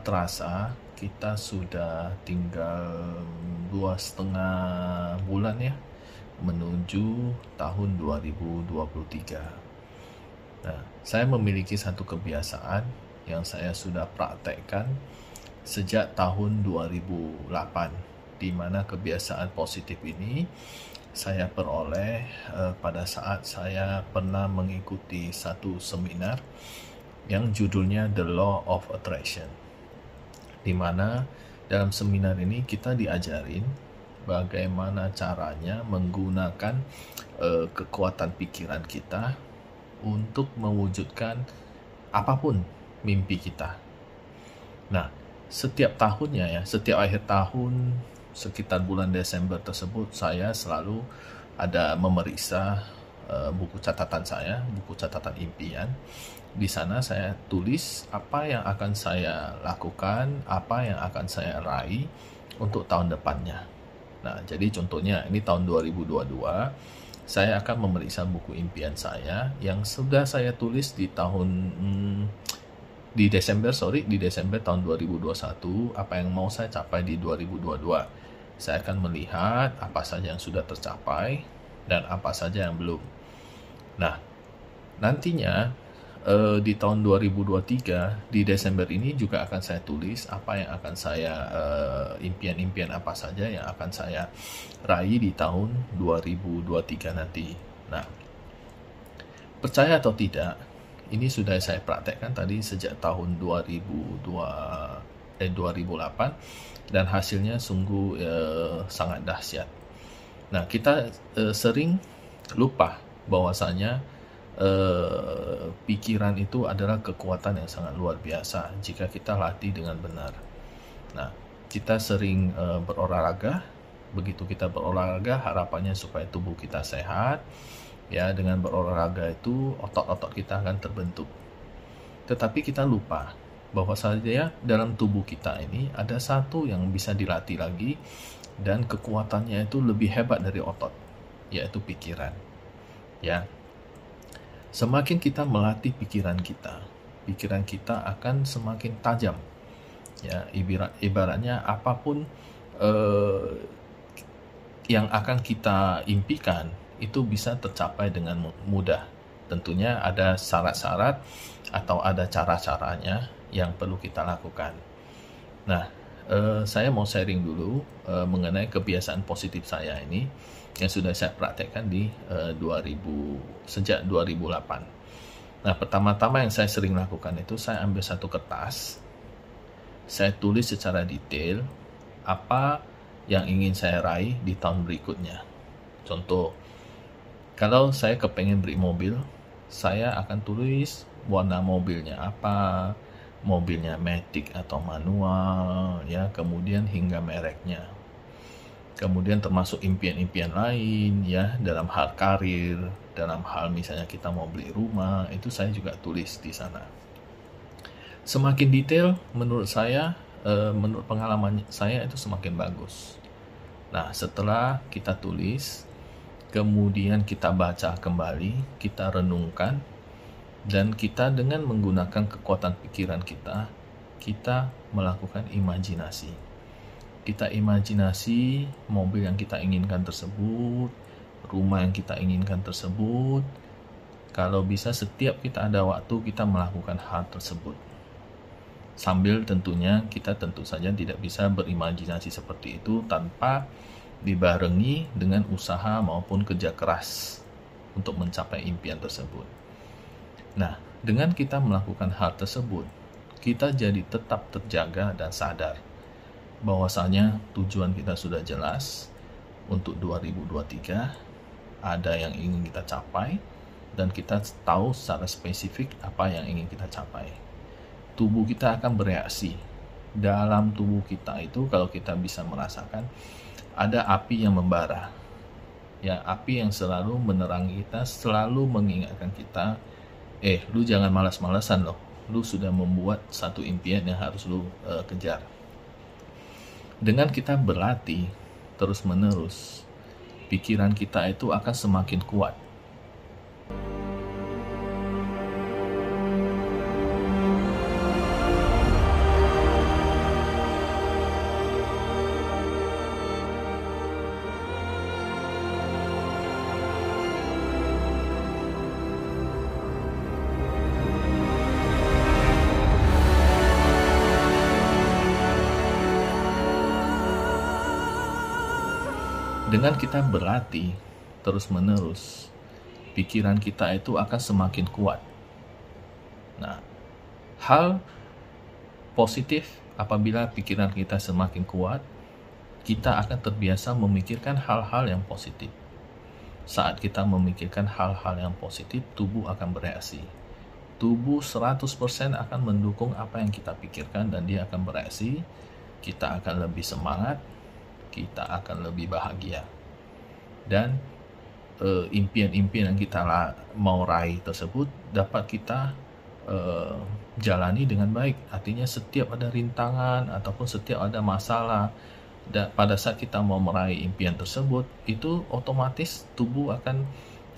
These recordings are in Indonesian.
terasa kita sudah tinggal dua setengah bulan ya menuju tahun 2023. Nah, saya memiliki satu kebiasaan yang saya sudah praktekkan sejak tahun 2008 di mana kebiasaan positif ini saya peroleh uh, pada saat saya pernah mengikuti satu seminar yang judulnya The Law of Attraction. Di mana dalam seminar ini kita diajarin bagaimana caranya menggunakan uh, kekuatan pikiran kita untuk mewujudkan apa pun mimpi kita. Nah, setiap tahunnya ya, setiap akhir tahun sekitar bulan Desember tersebut saya selalu ada memeriksa uh, buku catatan saya, buku catatan impian. Di sana saya tulis apa yang akan saya lakukan, apa yang akan saya raih untuk tahun depannya. Nah, jadi contohnya ini tahun 2022 saya akan memeriksa buku impian saya yang sudah saya tulis di tahun hmm, di Desember sorry di Desember tahun 2021 apa yang mau saya capai di 2022 saya akan melihat apa saja yang sudah tercapai dan apa saja yang belum nah nantinya eh, di tahun 2023 di Desember ini juga akan saya tulis apa yang akan saya eh, impian-impian apa saja yang akan saya raih di tahun 2023 nanti nah percaya atau tidak ini sudah saya praktekkan tadi sejak tahun 2002 eh 2008 dan hasilnya sungguh eh, sangat dahsyat. Nah, kita eh, sering lupa bahwasanya eh, pikiran itu adalah kekuatan yang sangat luar biasa jika kita latih dengan benar. Nah, kita sering eh, berolahraga, begitu kita berolahraga harapannya supaya tubuh kita sehat, ya dengan berolahraga itu otot-otot kita akan terbentuk tetapi kita lupa bahwa saja dalam tubuh kita ini ada satu yang bisa dilatih lagi dan kekuatannya itu lebih hebat dari otot yaitu pikiran ya semakin kita melatih pikiran kita pikiran kita akan semakin tajam ya ibarat ibaratnya apa pun eh, yang akan kita impikan itu bisa tercapai dengan mudah. Tentunya ada syarat-syarat atau ada cara-caranya yang perlu kita lakukan. Nah, eh, saya mau sharing dulu eh, mengenai kebiasaan positif saya ini yang sudah saya praktekkan di eh, 2000 sejak 2008. Nah, pertama-tama yang saya sering lakukan itu saya ambil satu kertas, saya tulis secara detail apa yang ingin saya raih di tahun berikutnya. Contoh, kalau saya kepengen beli mobil, saya akan tulis warna mobilnya apa, mobilnya matic atau manual, ya, kemudian hingga mereknya. Kemudian termasuk impian-impian lain, ya, dalam hal karir, dalam hal misalnya kita mau beli rumah, itu saya juga tulis di sana. Semakin detail, menurut saya, eh, menurut pengalaman saya itu semakin bagus. Nah, setelah kita tulis, kemudian kita baca kembali, kita renungkan, dan kita dengan menggunakan kekuatan pikiran kita, kita melakukan imajinasi. Kita imajinasi mobil yang kita inginkan tersebut, rumah yang kita inginkan tersebut. Kalau bisa setiap kita ada waktu kita melakukan hal tersebut. Sambil tentunya kita tentu saja tidak bisa berimajinasi seperti itu tanpa dibarengi dengan usaha maupun kerja keras untuk mencapai impian tersebut. Nah, dengan kita melakukan hal tersebut, kita jadi tetap terjaga dan sadar bahwasanya tujuan kita sudah jelas untuk 2023 ada yang ingin kita capai dan kita tahu secara spesifik apa yang ingin kita capai. Tubuh kita akan bereaksi. Dalam tubuh kita itu kalau kita bisa merasakan ada api yang membara. Ya, api yang selalu menerangi kita, selalu mengingatkan kita, eh, lu jangan malas-malasan loh. Lu sudah membuat satu impian yang harus lu uh, kejar. Dengan kita berlatih terus-menerus, pikiran kita itu akan semakin kuat dengan kita berlatih terus-menerus, pikiran kita itu akan semakin kuat. Nah, hal positif apabila pikiran kita semakin kuat, kita akan terbiasa memikirkan hal-hal yang positif. Saat kita memikirkan hal-hal yang positif, tubuh akan bereaksi. Tubuh 100% akan mendukung apa yang kita pikirkan dan dia akan bereaksi. Kita akan lebih semangat, kita akan lebih bahagia. Dan uh, impian-impian yang kita mau raih tersebut dapat kita uh, jalani dengan baik. Artinya setiap ada rintangan ataupun setiap ada masalah, dan pada saat kita mau meraih impian tersebut itu otomatis tubuh akan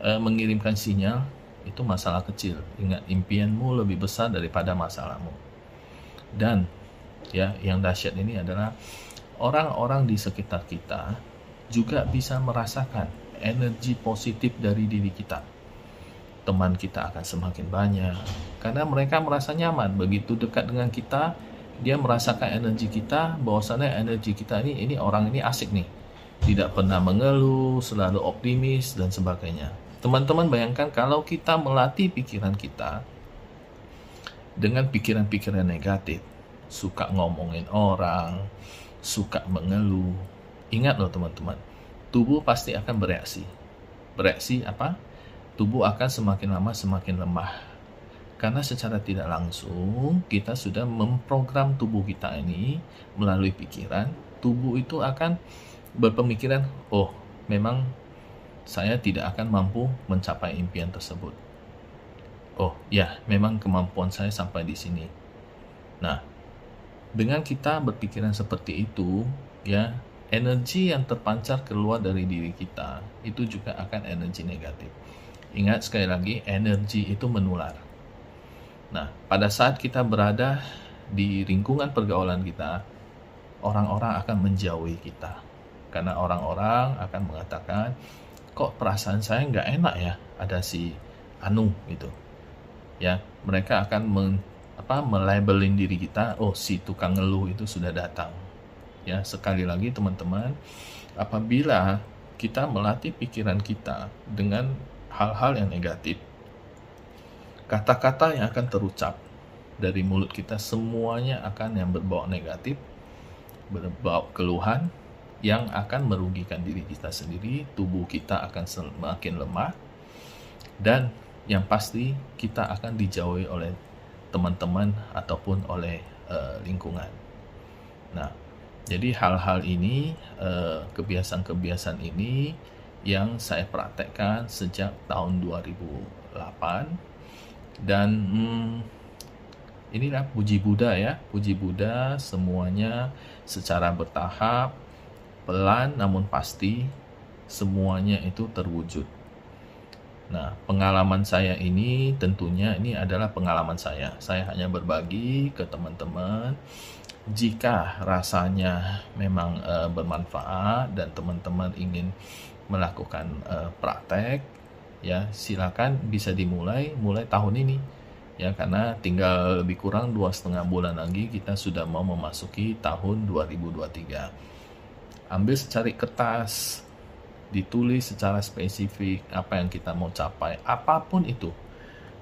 e, mengirimkan sinyal itu masalah kecil ingat impianmu lebih besar daripada masalahmu dan ya yang dahsyat ini adalah orang-orang di sekitar kita juga bisa merasakan energi positif dari diri kita. Teman kita akan semakin banyak. Karena mereka merasa nyaman. Begitu dekat dengan kita dia merasakan energi kita bahwasannya energi kita ini ini orang ini asik nih. Tidak pernah mengeluh selalu optimis dan sebagainya. Teman-teman bayangkan kalau kita melatih pikiran kita dengan pikiran-pikiran negatif. Suka ngomongin orang suka mengeluh ingat loh teman-teman tubuh pasti akan bereaksi bereaksi apa tubuh akan semakin lama semakin lemah karena secara tidak langsung kita sudah memprogram tubuh kita ini melalui pikiran, tubuh itu akan berpemikiran, oh memang saya tidak akan mampu mencapai impian tersebut. Oh ya, memang kemampuan saya sampai di sini. Nah, dengan kita berpikiran seperti itu, ya energi yang terpancar keluar dari diri kita itu juga akan energi negatif. Ingat sekali lagi, energi itu menular Nah, pada saat kita berada di lingkungan pergaulan kita, orang-orang akan menjauhi kita. Karena orang-orang akan mengatakan, kok perasaan saya nggak enak ya ada si Anu gitu. Ya, mereka akan apa melabelin diri kita, oh si tukang ngeluh itu sudah datang. Ya, sekali lagi teman-teman, apabila kita melatih pikiran kita dengan hal-hal yang negatif, kata-kata yang akan terucap dari mulut kita semuanya akan yang berbau negatif, berbau keluhan yang akan merugikan diri kita sendiri, tubuh kita akan semakin lemah dan yang pasti kita akan dijauhi oleh teman-teman ataupun oleh uh, lingkungan. Nah, jadi hal-hal ini, uh, kebiasaan-kebiasaan ini yang saya praktekkan sejak tahun 2008 dan hmm, inilah puji Buddha ya. Puji Buddha semuanya secara bertahap pelan namun pasti semuanya itu terwujud nah pengalaman saya ini tentunya ini adalah pengalaman saya. Saya hanya berbagi ke teman-teman. Jika rasanya memang e, bermanfaat dan teman-teman ingin melakukan e, praktek ya silakan bisa dimulai mulai tahun ini. Ya karena tinggal lebih kurang dua setengah bulan lagi kita sudah mau memasuki tahun 2023 ambil secari kertas ditulis secara spesifik apa yang kita mau capai apa pun itu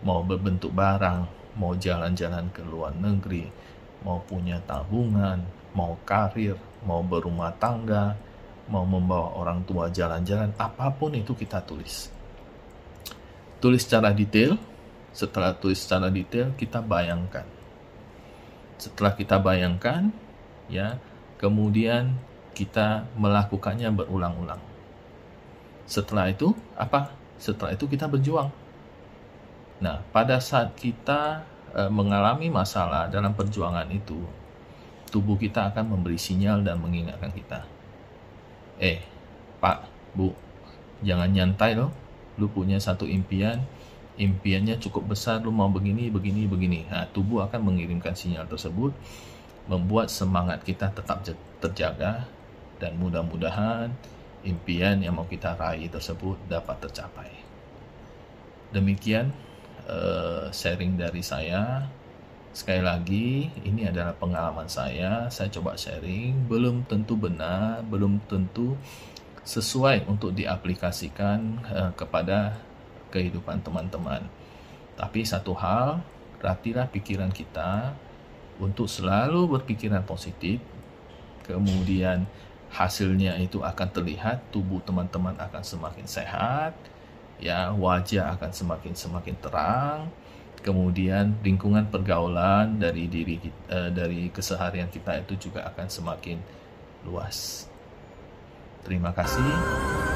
mau berbentuk barang mau jalan-jalan ke luar negeri mau punya tabungan mau karir mau berumah tangga mau membawa orang tua jalan-jalan apa pun itu kita tulis tulis secara detail. Setelah tulis secara detail, kita bayangkan. Setelah kita bayangkan, ya, kemudian kita melakukannya berulang-ulang. Setelah itu, apa? Setelah itu kita berjuang. Nah, pada saat kita e, mengalami masalah dalam perjuangan itu, tubuh kita akan memberi sinyal dan mengingatkan kita. Eh, Pak, Bu, jangan nyantai loh lu punya satu impian impiannya cukup besar lu mau begini begini begini nah, tubuh akan mengirimkan sinyal tersebut membuat semangat kita tetap terjaga dan mudah-mudahan impian yang mau kita raih tersebut dapat tercapai demikian uh, sharing dari saya sekali lagi ini adalah pengalaman saya saya coba sharing belum tentu benar belum tentu sesuai untuk diaplikasikan uh, kepada kehidupan teman-teman. Tapi satu hal, latihlah pikiran kita untuk selalu berpikiran positif. Kemudian hasilnya itu akan terlihat, tubuh teman-teman akan semakin sehat, ya wajah akan semakin semakin terang. Kemudian lingkungan pergaulan dari diri uh, dari keseharian kita itu juga akan semakin luas. Terima kasih.